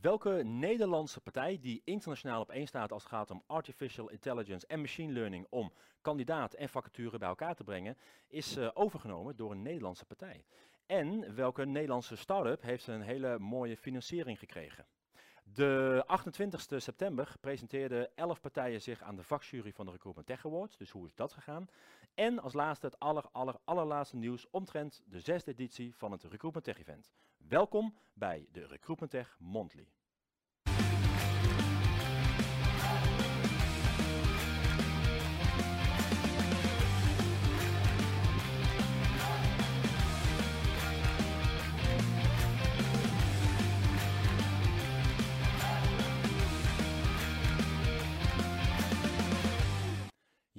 Welke Nederlandse partij die internationaal op één staat als het gaat om artificial intelligence en machine learning om kandidaat en vacature bij elkaar te brengen, is uh, overgenomen door een Nederlandse partij? En welke Nederlandse start-up heeft een hele mooie financiering gekregen? De 28 september presenteerden 11 partijen zich aan de vakjury van de Recruitment Tech Awards. Dus hoe is dat gegaan? En als laatste het aller, aller, allerlaatste nieuws omtrent de zesde editie van het Recruitment Tech Event. Welkom bij de Recruitment Tech Monthly.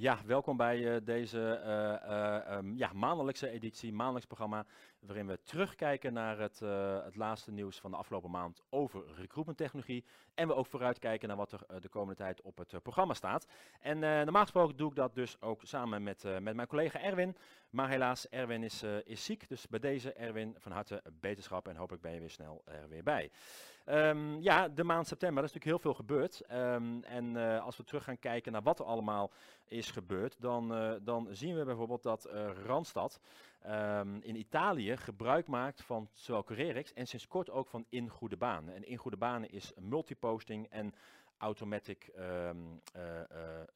Ja, welkom bij uh, deze uh, um, ja, maandelijkse editie, maandelijks programma, waarin we terugkijken naar het, het laatste nieuws van de afgelopen maand over recruitmenttechnologie. En we ook vooruitkijken naar wat er de komende tijd op het programma staat. En normaal gesproken doe ik dat dus ook samen met, met mijn collega Erwin. Maar helaas, Erwin is, is ziek, dus bij deze Erwin van harte beterschap en hopelijk ben je weer snel er weer bij. Um, ja, de maand september, er is natuurlijk heel veel gebeurd. Um, en uh, als we terug gaan kijken naar wat er allemaal is gebeurd, dan, uh, dan zien we bijvoorbeeld dat uh, Randstad um, in Italië gebruik maakt van zowel Carerix en sinds kort ook van In Goede Banen. En In Goede Banen is multiposting en automatic um, uh,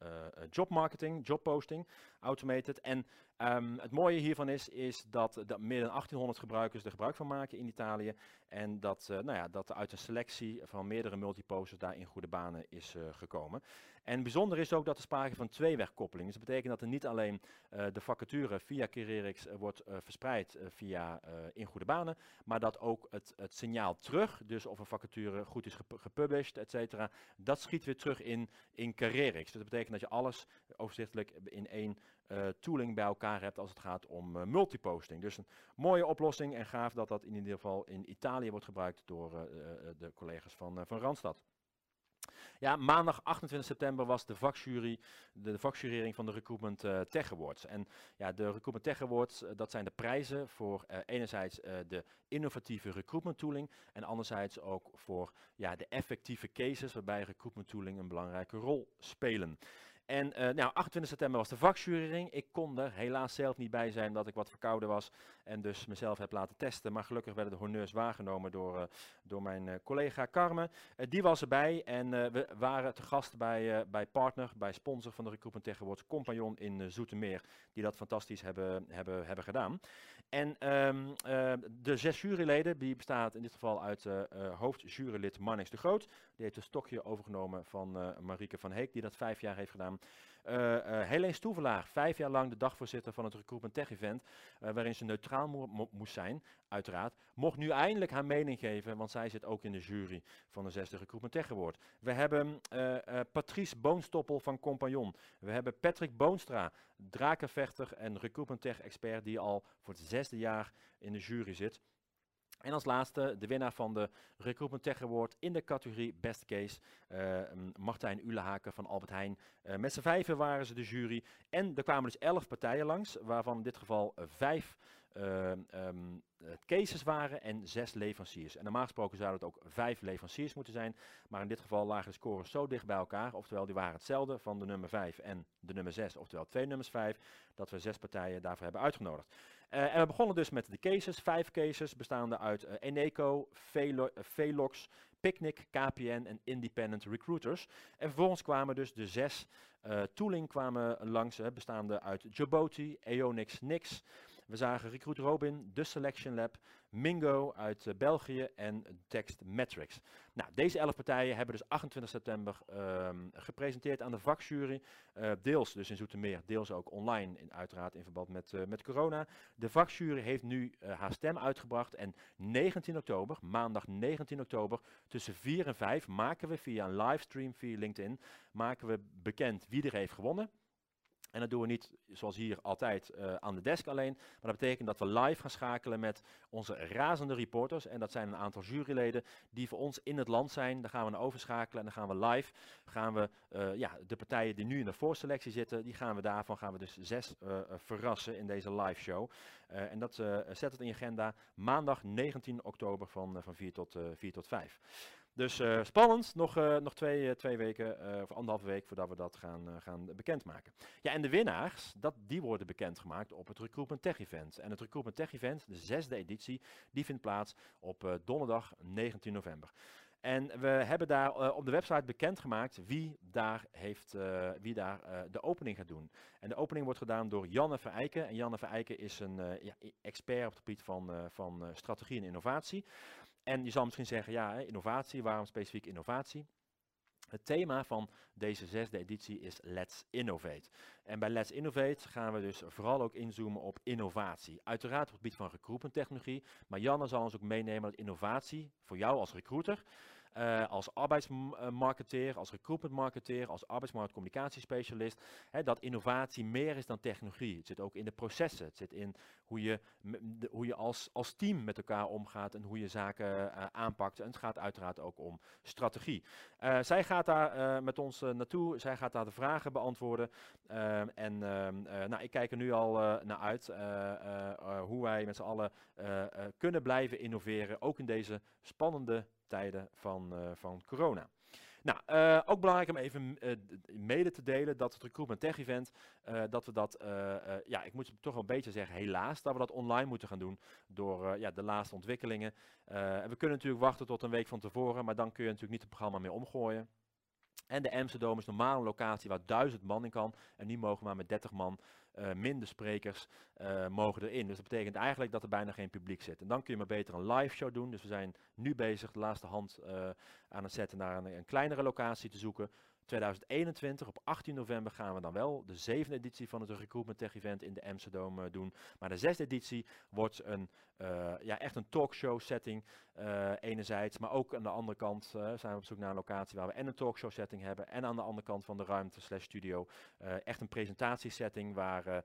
uh, job marketing, job posting, automated. En um, het mooie hiervan is, is dat, dat meer dan 1800 gebruikers er gebruik van maken in Italië. En dat, nou ja, dat uit een selectie van meerdere multiposters daar in goede banen is gekomen. En bijzonder is ook dat er sprake van tweewegkoppeling is. Dat betekent dat er niet alleen uh, de vacature via Carerix uh, wordt uh, verspreid via in goede banen, maar dat ook het, het signaal terug, dus of een vacature goed is gep gepublished, et cetera, dat schiet weer terug in, in Carerix. Dus dat betekent dat je alles overzichtelijk in één tooling bij elkaar hebt als het gaat om multiposting. Dus een mooie oplossing en gaaf dat dat in ieder geval in Italië wordt gebruikt door de collega's van, van Randstad. Ja, maandag 28 september was de vakjury, de, vakjurering van de Recruitment uh, Tech Awards. En ja, de Recruitment Tech Awards, uh, dat zijn de prijzen voor uh, enerzijds de innovatieve recruitment tooling en anderzijds ook voor ja, de effectieve cases waarbij recruitment tooling een belangrijke rol spelen. En uh, nou, 28 september was de vakjuryring. Ik kon er helaas zelf niet bij zijn omdat ik wat verkouden was en dus mezelf heb laten testen. Maar gelukkig werden de honneurs waargenomen door, uh, door mijn uh, collega Carmen. die was erbij en we waren te gast bij, bij partner, bij sponsor van de Recruitment Awards, Compagnon in Zoetermeer, die dat fantastisch hebben, hebben, hebben gedaan. En um, de zes juryleden, die bestaat in dit geval uit hoofdjurylid Marnix de Groot. Die heeft een stokje overgenomen van Marieke van Heek, die dat vijf jaar heeft gedaan. Uh, uh, Helene Stoevelaar, vijf jaar lang de dagvoorzitter van het Recruitment Tech Event, uh, waarin ze neutraal mo mo moest zijn, uiteraard, mocht nu eindelijk haar mening geven, want zij zit ook in de jury van de zesde Recruitment Tech Award. We hebben Patrice Boonstoppel van Compagnon. We hebben Patrick Boonstra, drakenvechter en Recruitment Tech expert, die al voor het zesde jaar in de jury zit. En als laatste de winnaar van de Recruitment Tech Award in de categorie Best Case, uh, Martijn Ulehaken van Albert Heijn. Uh, met z'n vijven waren ze de jury en er kwamen dus elf partijen langs, waarvan in dit geval uh, vijf um, cases waren en zes leveranciers. En normaal gesproken zouden het ook vijf leveranciers moeten zijn, maar in dit geval lagen de scores zo dicht bij elkaar, oftewel die waren hetzelfde van de nummer 5 en de nummer 6, oftewel twee nummers 5, dat we zes partijen daarvoor hebben uitgenodigd. Uh, en we begonnen dus met de cases, vijf cases bestaande uit uh, Eneco, Velo Velox, Picnic, KPN en Independent Recruiters. En vervolgens kwamen dus de zes tooling kwamen langs, bestaande uit Jaboti, Eonix, Nix. We zagen Recruit Robin, The Selection Lab, Mingo uit uh, België en Text Metrics. Nou, deze elf partijen hebben dus 28 september um, gepresenteerd aan de vakjury. Uh, deels dus in Zoetermeer, deels ook online, in, uiteraard in verband met, uh, met corona. De vakjury heeft nu haar stem uitgebracht en 19 oktober, maandag 19 oktober, tussen 4 en 5 maken we via een livestream via LinkedIn, maken we bekend wie er heeft gewonnen. En dat doen we niet zoals hier altijd uh, aan de desk alleen, maar dat betekent dat we live gaan schakelen met onze razende reporters. En dat zijn een aantal juryleden die voor ons in het land zijn. Daar gaan we naar overschakelen en dan gaan we live, gaan we uh, ja, de partijen die nu in de voorselectie zitten, die gaan we daarvan gaan we dus zes uh, verrassen in deze live show. en dat zet het in je agenda maandag 19 oktober van, van 4, tot, 4 tot 5. Dus spannend, nog, nog twee, twee weken of anderhalve week voordat we dat gaan, gaan bekendmaken. Ja, en de winnaars, dat, die worden bekendgemaakt op het Recruitment Tech Event. En het Recruitment Tech Event, de zesde editie, die vindt plaats op donderdag 19 november. En we hebben daar op de website bekendgemaakt wie daar, heeft, wie daar de opening gaat doen. En de opening wordt gedaan door Janne Verijken. En Janne Verijken is een ja, expert op het gebied van, van strategie en innovatie. En je zal misschien zeggen, ja, innovatie, waarom specifiek innovatie? Het thema van deze zesde editie is Let's Innovate. En bij Let's Innovate gaan we dus vooral ook inzoomen op innovatie. Uiteraard op het gebied van recruitment technologie, maar Janne zal ons ook meenemen dat innovatie voor jou als recruiter uh, als arbeidsmarketeer, als recruitment marketeer, als arbeidsmarktcommunicatiespecialist, hè, dat innovatie meer is dan technologie. Het zit ook in de processen, het zit in hoe je, hoe je als, als team met elkaar omgaat en hoe je zaken uh, aanpakt. En het gaat uiteraard ook om strategie. Uh, zij gaat daar met ons naartoe, zij gaat daar de vragen beantwoorden. En ehm, nou, ik kijk er nu al naar uit hoe wij met z'n allen kunnen blijven innoveren, ook in deze spannende tijden van, uh, van corona. Nou, uh, ook belangrijk om even uh, mede te delen dat het Recruitment Tech Event, dat we dat, ja, ik moet toch wel een beetje zeggen, helaas, dat we dat online moeten gaan doen door ja, de laatste ontwikkelingen. en we kunnen natuurlijk wachten tot een week van tevoren, maar dan kun je natuurlijk niet het programma meer omgooien. En de Amsterdam is normaal een locatie waar duizend man in kan. En nu mogen maar met 30 man uh, minder sprekers uh, mogen erin. Dus dat betekent eigenlijk dat er bijna geen publiek zit. En dan kun je maar beter een live show doen. Dus we zijn nu bezig de laatste hand uh, aan het zetten naar een, een kleinere locatie te zoeken. 2021, op 18 november, gaan we dan wel de zevende editie van het Recruitment Tech Event in de Amsterdam uh, doen. Maar de zesde editie wordt een, uh, ja, echt een talkshow setting uh, enerzijds. Maar ook aan de andere kant zijn we op zoek naar een locatie waar we en een talkshow setting hebben. En aan de andere kant van de ruimte slash studio echt een presentatiesetting waar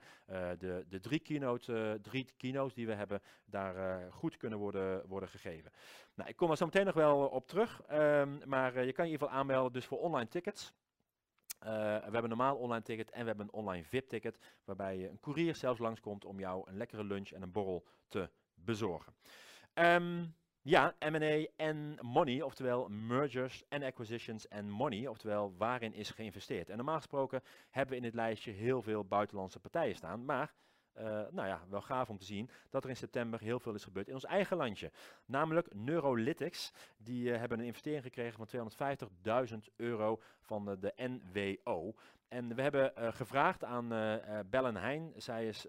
de, de drie, keynote, drie keynotes die we hebben daar goed kunnen worden, worden gegeven. Nou, ik kom er zo meteen nog wel op terug. Um, maar je kan je in ieder geval aanmelden dus voor online tickets. Uh, we hebben een normaal online ticket en we hebben een online VIP-ticket, waarbij een courier zelfs langskomt om jou een lekkere lunch en een borrel te bezorgen. Um, ja, M&A en money, oftewel mergers en acquisitions en money, oftewel waarin is geïnvesteerd. En normaal gesproken hebben we in dit lijstje heel veel buitenlandse partijen staan, maar uh, nou ja, wel gaaf om te zien dat er in september heel veel is gebeurd in ons eigen landje. Namelijk Neurolytics, die uh, hebben een investering gekregen van 250.000 euro van uh, de NWO. En we hebben gevraagd aan Bellen Heijn, zij is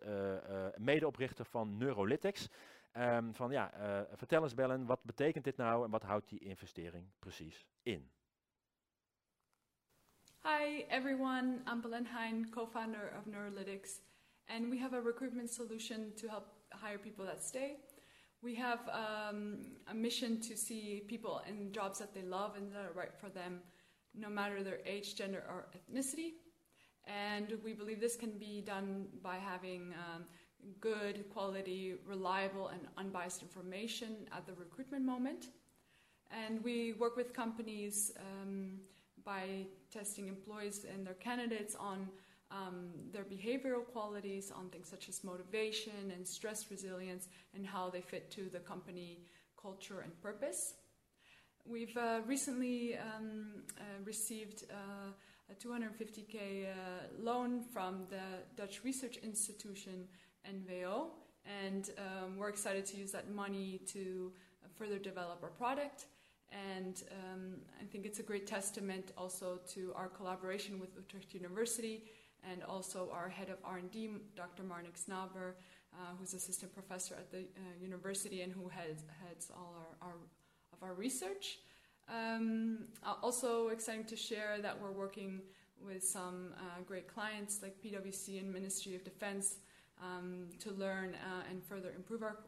medeoprichter van Neurolytics. Um, van ja, vertel eens Bellen, wat betekent dit nou en wat houdt die investering precies in? Hi everyone, I'm Belen Hein, co-founder of Neurolytics. And we have a recruitment solution to help hire people that stay. We have um, a mission to see people in jobs that they love and that are right for them, no matter their age, gender, or ethnicity. And we believe this can be done by having um, good, quality, reliable, and unbiased information at the recruitment moment. And we work with companies um, by testing employees and their candidates on um, their behavioral qualities on things such as motivation and stress resilience and how they fit to the company culture and purpose. We've uh, recently um, uh, received uh, a 250k uh, loan from the Dutch research institution NVO, and um, we're excited to use that money to further develop our product. And um, I think it's a great testament also to our collaboration with Utrecht University and also our head of R&D, Dr. Marnik Snaber, uh, who's assistant professor at the uh, university and who heads, heads all our, our, of our research. Um, also exciting to share that we're working with some uh, great clients like PwC and Ministry of Defense um, to learn uh, and further improve our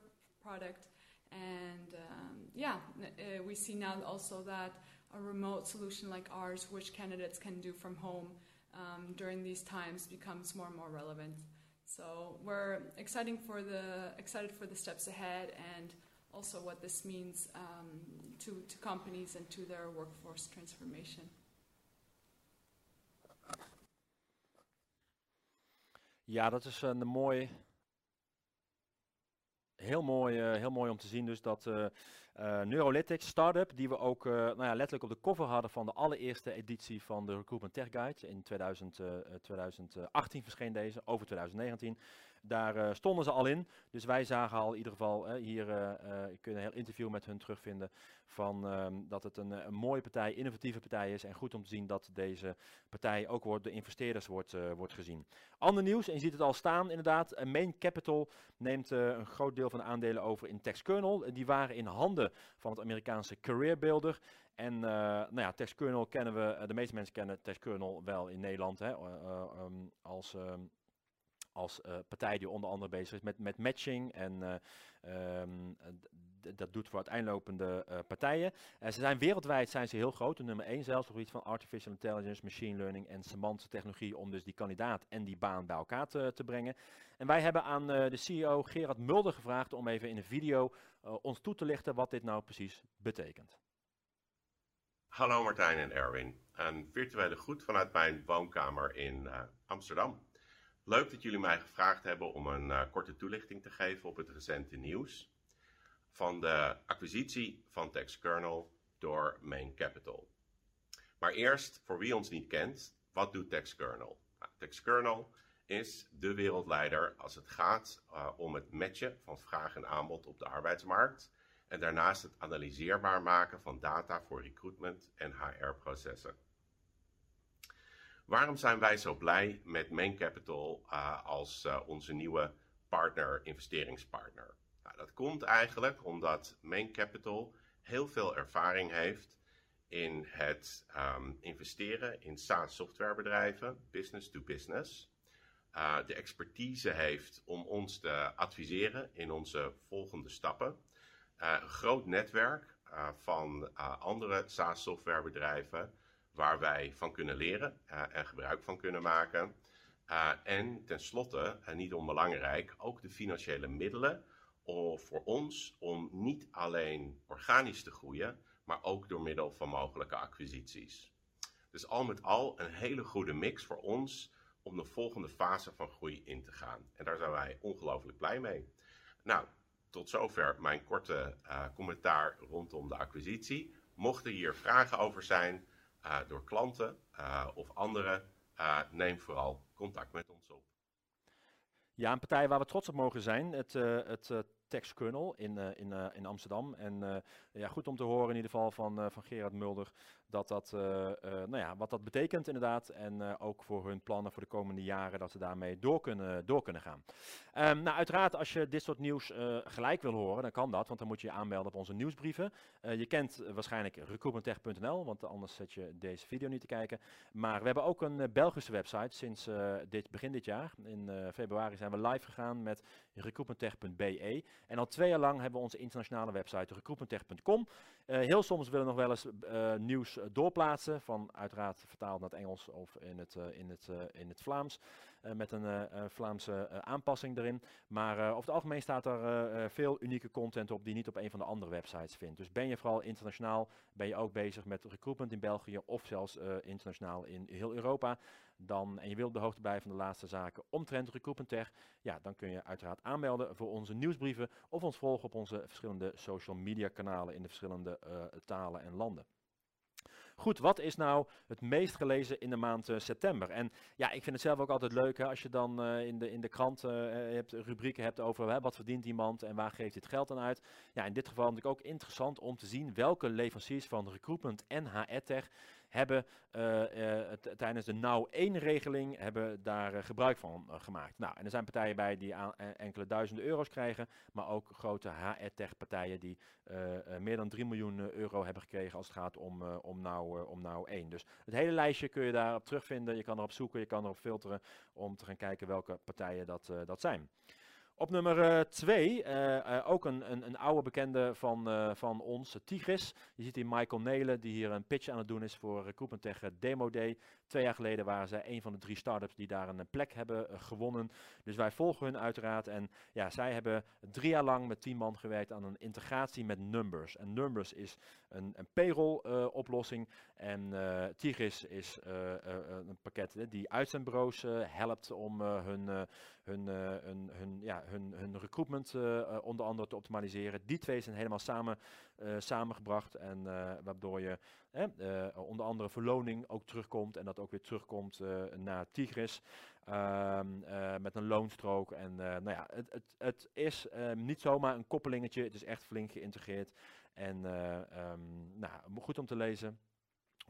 product. And um, yeah, uh, we see now also that a remote solution like ours, which candidates can do from home, um, during these times becomes more and more relevant. So we're exciting for the excited for the steps ahead and also what this means um, to, to companies and to their workforce transformation. Ja, dat is een mooi, heel mooi, heel mooi om te zien dus dat Neurolytics, startup, die we ook nou ja, letterlijk op de cover hadden van de allereerste editie van de Recruitment Tech Guide. In 2000, 2018 verscheen deze, over 2019. Daar uh, stonden ze al in. Dus wij zagen al in ieder geval, uh, hier uh, je kunt een heel interview met hun terugvinden, van um, dat het een, een, mooie partij, innovatieve partij is. En goed om te zien dat deze partij ook wordt, de investeerders wordt, wordt gezien. Ander nieuws, en je ziet het al staan inderdaad, Main Capital neemt een groot deel van de aandelen over in TextKernel. die waren in handen van het Amerikaanse Career Builder. En nou ja, kennen we, de meeste mensen kennen TextKernel wel in Nederland hè, um, als... Um, als uh, partij die onder andere bezig is met, met matching en uh, um, dat doet voor uiteenlopende uh, partijen. ze zijn wereldwijd zijn ze heel groot, de nummer 1 zelfs op het gebied van artificial intelligence, machine learning en semantische technologie om dus die kandidaat en die baan bij elkaar te, te brengen. En wij hebben aan de CEO Gerard Mulder gevraagd om even in een video ons toe te lichten wat dit nou precies betekent. Hallo Martijn en Erwin. Een virtuele groet vanuit mijn woonkamer in Amsterdam. Leuk dat jullie mij gevraagd hebben om een uh, korte toelichting te geven op het recente nieuws van de acquisitie van TextKernel door Main Capital. Maar eerst, voor wie ons niet kent, wat doet TextKernel? Nou, TextKernel is de wereldleider als het gaat uh, om het matchen van vraag en aanbod op de arbeidsmarkt en daarnaast het analyseerbaar maken van data voor recruitment en HR-processen. Waarom zijn wij zo blij met Main Capital uh, als uh, onze nieuwe partner, investeringspartner? Nou, dat komt eigenlijk omdat Main Capital heel veel ervaring heeft in het um, investeren in SaaS softwarebedrijven, business to business. Uh, de expertise heeft om ons te adviseren in onze volgende stappen. een groot netwerk van andere SaaS softwarebedrijven waar wij van kunnen leren uh, en gebruik van kunnen maken. Uh, en tenslotte, en niet onbelangrijk, ook de financiële middelen voor ons om niet alleen organisch te groeien, maar ook door middel van mogelijke acquisities. Dus al met al een hele goede mix voor ons om de volgende fase van groei in te gaan. En daar zijn wij ongelooflijk blij mee. Nou, tot zover mijn korte commentaar rondom de acquisitie. Mochten hier vragen over zijn, uh, door klanten uh, of anderen, uh, neem vooral contact met ons op. Ja, een partij waar we trots op mogen zijn. Het, het in, in, in Amsterdam. En ja, goed om te horen in ieder geval van, van Gerard Mulder dat dat, nou ja, wat dat betekent inderdaad. En ook voor hun plannen voor de komende jaren dat ze daarmee door kunnen, door kunnen gaan. Um, nou, uiteraard, als je dit soort nieuws gelijk wil horen, dan kan dat, want dan moet je je aanmelden op onze nieuwsbrieven. Je kent waarschijnlijk recruitmenttech.nl, want anders zet je deze video niet te kijken. Maar we hebben ook een Belgische website sinds dit, begin dit jaar. In februari zijn we live gegaan met recruitmenttech.be. En al twee jaar lang hebben we onze internationale website recruitmenttech.com. heel soms willen we nog wel eens nieuws doorplaatsen, van uiteraard vertaald naar het Engels of in het, in het, in het Vlaams. Eh, met een eh, Vlaamse eh, aanpassing erin. Maar over het algemeen staat er veel unieke content op die je niet op een van de andere websites vindt. Dus ben je vooral internationaal, ben je ook bezig met recruitment in België of zelfs internationaal in heel Europa. Dan, en je wilt de hoogte bij van de laatste zaken omtrent recruitment tech, ja, dan kun je uiteraard aanmelden voor onze nieuwsbrieven of ons volgen op onze verschillende social media kanalen in de verschillende talen en landen. Goed, wat is nou het meest gelezen in de maand uh, september? En ja, ik vind het zelf ook altijd leuk hè, als je dan uh, in, de, in de krant uh, hebt, rubrieken hebt over hè, wat verdient iemand en waar geeft dit geld aan uit. Ja, in dit geval natuurlijk ook interessant om te zien welke leveranciers van recruitment en HR-tech hebben uh, tijdens de nou 1 regeling hebben daar uh, gebruik van gemaakt. Nou, en er zijn partijen bij die enkele duizenden euro's krijgen, maar ook grote HR-tech partijen die meer dan 3 miljoen euro hebben gekregen als het gaat om, om, nou, om nou 1. Dus het hele lijstje kun je daarop terugvinden, je kan erop zoeken, je kan erop filteren om te gaan kijken welke partijen dat, dat zijn. Op nummer 2, uh, uh, ook een, een, een, oude bekende van, van ons, Tigris. Je ziet hier Michael Nelen, die hier een pitch aan het doen is voor Recruitment Demo Day. Twee jaar geleden waren zij een van de drie startups die daar een plek hebben gewonnen. Dus wij volgen hun uiteraard. En ja, zij hebben drie jaar lang met tien man gewerkt aan een integratie met Numbers. En Numbers is een, een payroll oplossing. En Tigris is een pakket die uitzendbureaus helpt om hun, hun, hun, hun, ja, hun, hun recruitment onder andere te optimaliseren. Die twee zijn helemaal samen, samengebracht en waardoor je onder andere verloning ook terugkomt en dat ook weer terugkomt naar Tigris. Ehm, met een loonstrook. En nou ja, het, het, het is ehm, niet zomaar een koppelingetje. Het is echt flink geïntegreerd. En um, nou, goed om te lezen.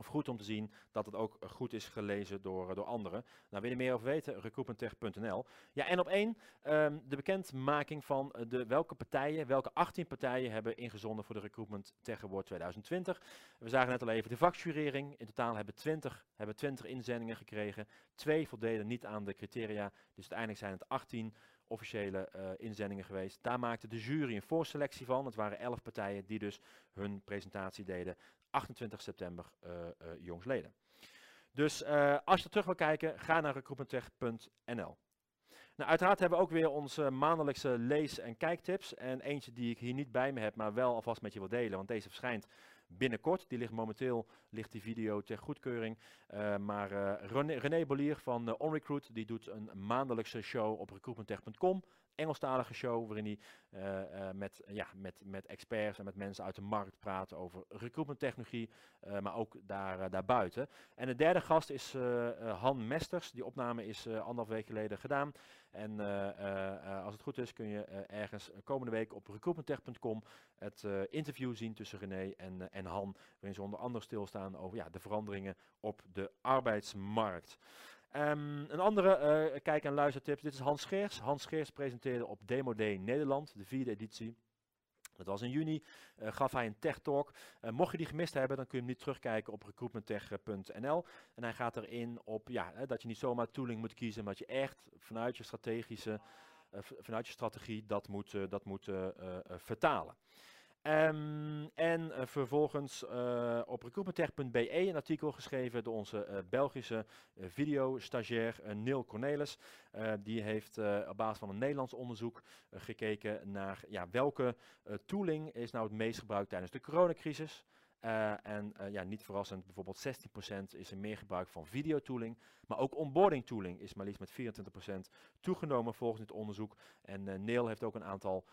Of goed om te zien dat het ook goed is gelezen door, door anderen. Nou, wil je meer over weten? Recruitmenttech.nl. Ja, en op één um, de bekendmaking van de, welke partijen, welke 18 partijen hebben ingezonden voor de Recruitment Tech Award 2020. We zagen net al even de vakjurering. In totaal hebben 20, hebben 20 inzendingen gekregen. Twee voldeden niet aan de criteria. Dus uiteindelijk zijn het 18 officiële uh, inzendingen geweest. Daar maakte de jury een voorselectie van. Het waren 11 partijen die dus hun presentatie deden. 28 september uh, uh, jongsleden. Dus als je terug wil kijken, ga naar recruitmenttech.nl. Nou, uiteraard hebben we ook weer onze maandelijkse lees- en kijktips. En eentje die ik hier niet bij me heb, maar wel alvast met je wil delen. Want deze verschijnt binnenkort. Die ligt momenteel, ligt die video ter goedkeuring. Maar uh, René, Bolier van OnRecruit, die doet een maandelijkse show op recruitmenttech.com. Engelstalige show, waarin hij uh, uh, met, ja, met, met experts en met mensen uit de markt praat over recruitmenttechnologie, uh, maar ook daar, daarbuiten. En de derde gast is Han Mesters. Die opname is anderhalf week geleden gedaan. En als het goed is kun je ergens komende week op recruitmenttech.com het interview zien tussen René en, en Han, waarin ze onder andere stilstaan over ja, de veranderingen op de arbeidsmarkt. Um, een andere uh, kijk- en luistertip. Dit is Hans Geers. Hans Geers presenteerde op Demo Day Nederland, de vierde editie. Dat was in juni, uh, gaf hij een tech talk. Uh, mocht je die gemist hebben, dan kun je hem nu terugkijken op recruitmenttech.nl. En hij gaat erin op ja, dat je niet zomaar tooling moet kiezen, maar dat je echt vanuit je strategische, vanuit je strategie dat moet, dat moet vertalen. Um, en uh, vervolgens uh, op recruitmenttech.be een artikel geschreven door onze uh, Belgische video-stagiair Neil Cornelis. die heeft op basis van een Nederlands onderzoek gekeken naar ja, welke tooling is nou het meest gebruikt tijdens de coronacrisis. Uh, en uh, ja, niet verrassend, bijvoorbeeld 16% is er meer gebruik van videotooling. Maar ook onboarding tooling is maar liefst met 24% toegenomen volgens dit onderzoek. En uh, Neil heeft ook een aantal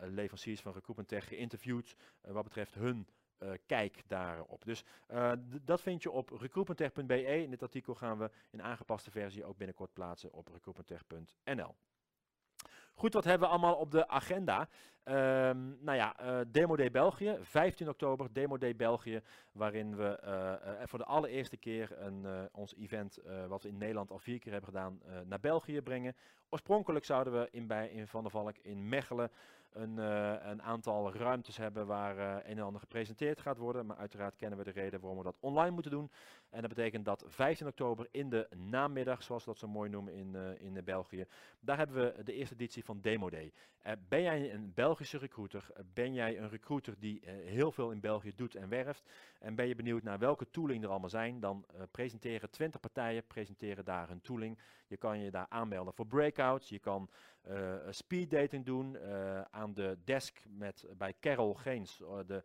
leveranciers van Recruitment Tech geïnterviewd wat betreft hun kijk daarop. Dus dat vind je op recruitmenttech.be. In dit artikel gaan we in aangepaste versie ook binnenkort plaatsen op recruitmenttech.nl. Goed, wat hebben we allemaal op de agenda? Um, nou ja, uh, Demo Day België, 15 oktober, Demo Day België, waarin we uh, uh, voor de allereerste keer een, ons event, wat we in Nederland al vier keer hebben gedaan, naar België brengen. Oorspronkelijk zouden we in, bij, in Van der Valk in Mechelen een, uh, een, aantal ruimtes hebben waar uh, een en ander gepresenteerd gaat worden. Maar uiteraard kennen we de reden waarom we dat online moeten doen. En dat betekent dat 15 oktober in de namiddag, zoals we dat zo mooi noemen in, uh, in België, daar hebben we de eerste editie van Demo Day. ben jij een Belgische recruiter? ben jij een recruiter die heel veel in België doet en werft? En ben je benieuwd naar welke tooling er allemaal zijn? Dan presenteren 20 partijen, presenteren daar hun tooling. Je kan je daar aanmelden voor breakouts. Je kan speed dating doen aan de desk met, bij Carol Geens, uh, de,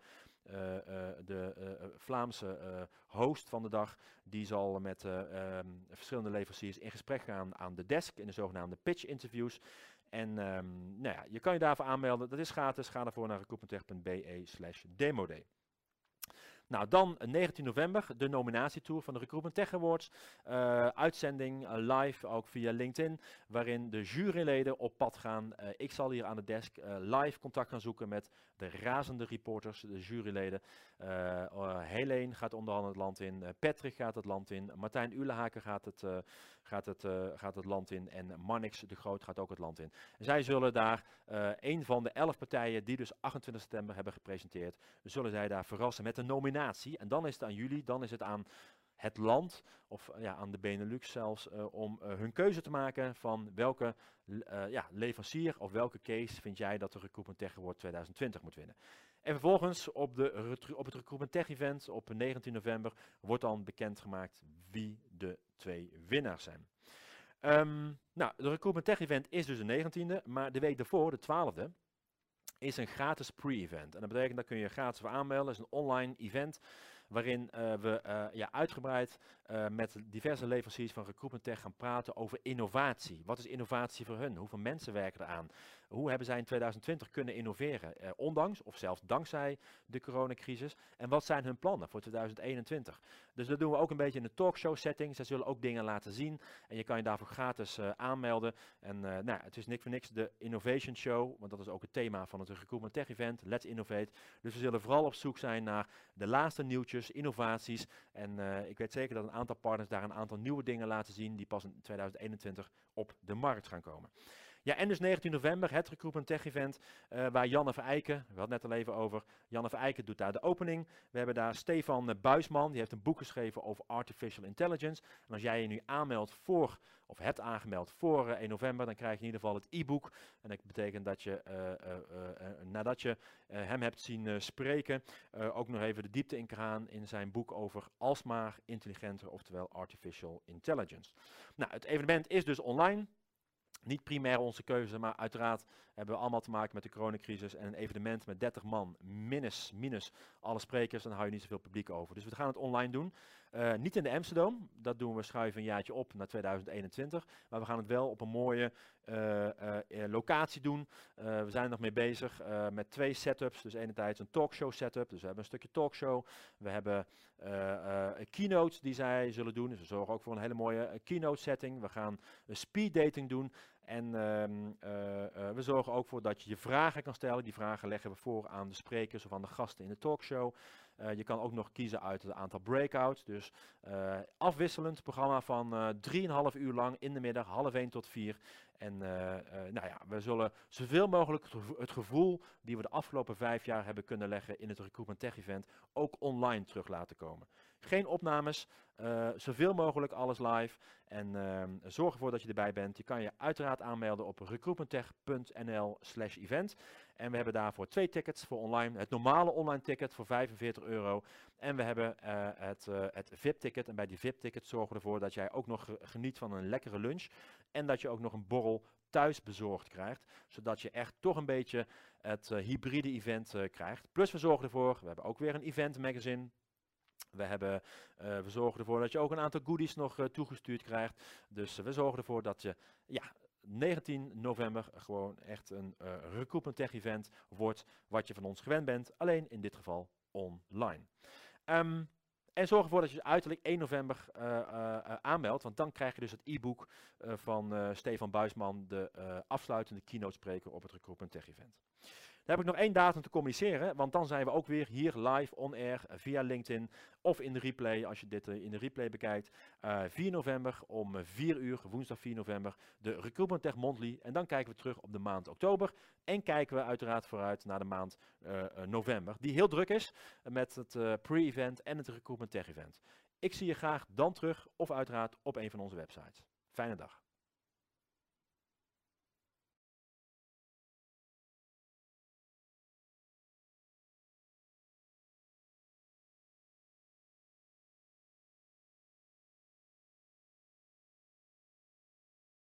de Vlaamse host van de dag. Die zal met um, verschillende leveranciers in gesprek gaan aan de desk in de zogenaamde pitch interviews. En um, nou ja, je kan je daarvoor aanmelden. Dat is gratis. Ga daarvoor naar recruitmenttech.be slash demoday. Nou, dan 19 november, de nominatietour van de Recruitment Tech Awards. Uh, uitzending uh, live, ook via LinkedIn, waarin de juryleden op pad gaan. Ik zal hier aan de desk live contact gaan zoeken met de razende reporters, de juryleden. Helene gaat onder andere het land in, Patrick gaat het land in, Martijn Ulehaken gaat het, gaat, het, gaat het land in en Mannix de Groot gaat ook het land in. Zij zullen daar, een van de elf partijen die dus 28 september hebben gepresenteerd, zullen zij daar verrassen met een nominatie en dan is het aan jullie, dan is het aan het land, of ja, aan de Benelux zelfs, uh, om uh, hun keuze te maken van welke ja, leverancier of welke case vind jij dat de Recruitment Tech Award 2020 moet winnen. En vervolgens op, de, op het Recruitment Tech Event op 19 november wordt dan bekendgemaakt wie de twee winnaars zijn. Um, nou, de Recruitment Tech Event is dus de 19e, maar de week daarvoor, de 12e, is een gratis pre-event. En dat betekent dat kun je gratis voor aanmelden. Het is een online event waarin we ja, uitgebreid met diverse leveranciers van Recruitment Tech gaan praten over innovatie. Wat is innovatie voor hun? Hoeveel mensen werken eraan? Hoe hebben zij in 2020 kunnen innoveren? ondanks of zelfs dankzij de coronacrisis. En wat zijn hun plannen voor 2021? Dus dat doen we ook een beetje in de talkshow setting. Zij zullen ook dingen laten zien. En je kan je daarvoor gratis aanmelden. En nou, het is niks voor niks de Innovation Show, want dat is ook het thema van het Recruitment Tech Event. Let's Innovate. Dus we zullen vooral op zoek zijn naar de laatste nieuwtjes, innovaties. En ik weet zeker dat een aantal partners daar een aantal nieuwe dingen laten zien die pas in 2021 op de markt gaan komen. Ja, en dus 19 november, het Recruitment Tech Event, uh, waar Janne Verijken, we hadden het net al even over, Janne Verijken doet daar de opening. We hebben daar Stefan Buisman, die heeft een boek geschreven over Artificial Intelligence. En als jij je nu aanmeldt voor, of hebt aangemeld voor 1 november, dan krijg je in ieder geval het e-book. En dat betekent dat je, nadat je hem hebt zien spreken, ook nog even de diepte in gaan in zijn boek over alsmaar intelligenter, oftewel Artificial Intelligence. Nou, het evenement is dus online. Niet primair onze keuze, maar uiteraard hebben we allemaal te maken met de coronacrisis. En een evenement met 30 man, minus, minus alle sprekers, dan hou je niet zoveel publiek over. Dus we gaan het online doen. Uh, niet in de Amsterdam, dat doen we schuiven een jaartje op naar 2021. Maar we gaan het wel op een mooie uh, uh, locatie doen. we zijn er nog mee bezig met twee setups. Dus enerzijds een talkshow setup, dus we hebben een stukje talkshow. We hebben een keynote die zij zullen doen. Dus we zorgen ook voor een hele mooie keynote setting. We gaan een speed dating doen. En ehm, we zorgen ook voor dat je je vragen kan stellen. Die vragen leggen we voor aan de sprekers of aan de gasten in de talkshow. Uh, je kan ook nog kiezen uit het aantal breakouts. Dus afwisselend programma van uh, 3,5 uur lang in de middag, half 1 tot 4. En nou ja, we zullen zoveel mogelijk het gevoel die we de afgelopen vijf jaar hebben kunnen leggen in het Recruitment Tech Event ook online terug laten komen. Geen opnames, uh, zoveel mogelijk alles live. En uh, zorg ervoor dat je erbij bent. Je kan je uiteraard aanmelden op recruitmenttech.nl slash event. En we hebben daarvoor twee tickets voor online. Het normale online ticket voor 45 euro. En we hebben uh, het, uh, het VIP-ticket. En bij die VIP-ticket zorgen we ervoor dat jij ook nog geniet van een lekkere lunch. En dat je ook nog een borrel thuis bezorgd krijgt. Zodat je echt toch een beetje het hybride event krijgt. Plus we zorgen ervoor, we hebben ook weer een event magazine we, hebben, uh, zorgen ervoor dat je ook een aantal goodies nog uh, toegestuurd krijgt. Dus uh, we zorgen ervoor dat je ja, 19 november gewoon echt een uh, recruitment tech event wordt wat je van ons gewend bent. Alleen in dit geval online. Um, en zorg ervoor dat je uiterlijk 1 november aanmeldt, want dan krijg je dus het e-book van Stefan Buisman, de afsluitende keynote spreker op het Recruitment Tech Event. Dan heb ik nog één datum te communiceren, want dan zijn we ook weer hier live on air via LinkedIn of in de replay, als je dit in de replay bekijkt. Uh, 4 november om 4 uur, woensdag 4 november, de Recruitment Tech Monthly. En dan kijken we terug op de maand oktober en kijken we uiteraard vooruit naar de maand uh, november, die heel druk is met het pre-event en het Recruitment Tech Event. Ik zie je graag dan terug of uiteraard op een van onze websites. Fijne dag.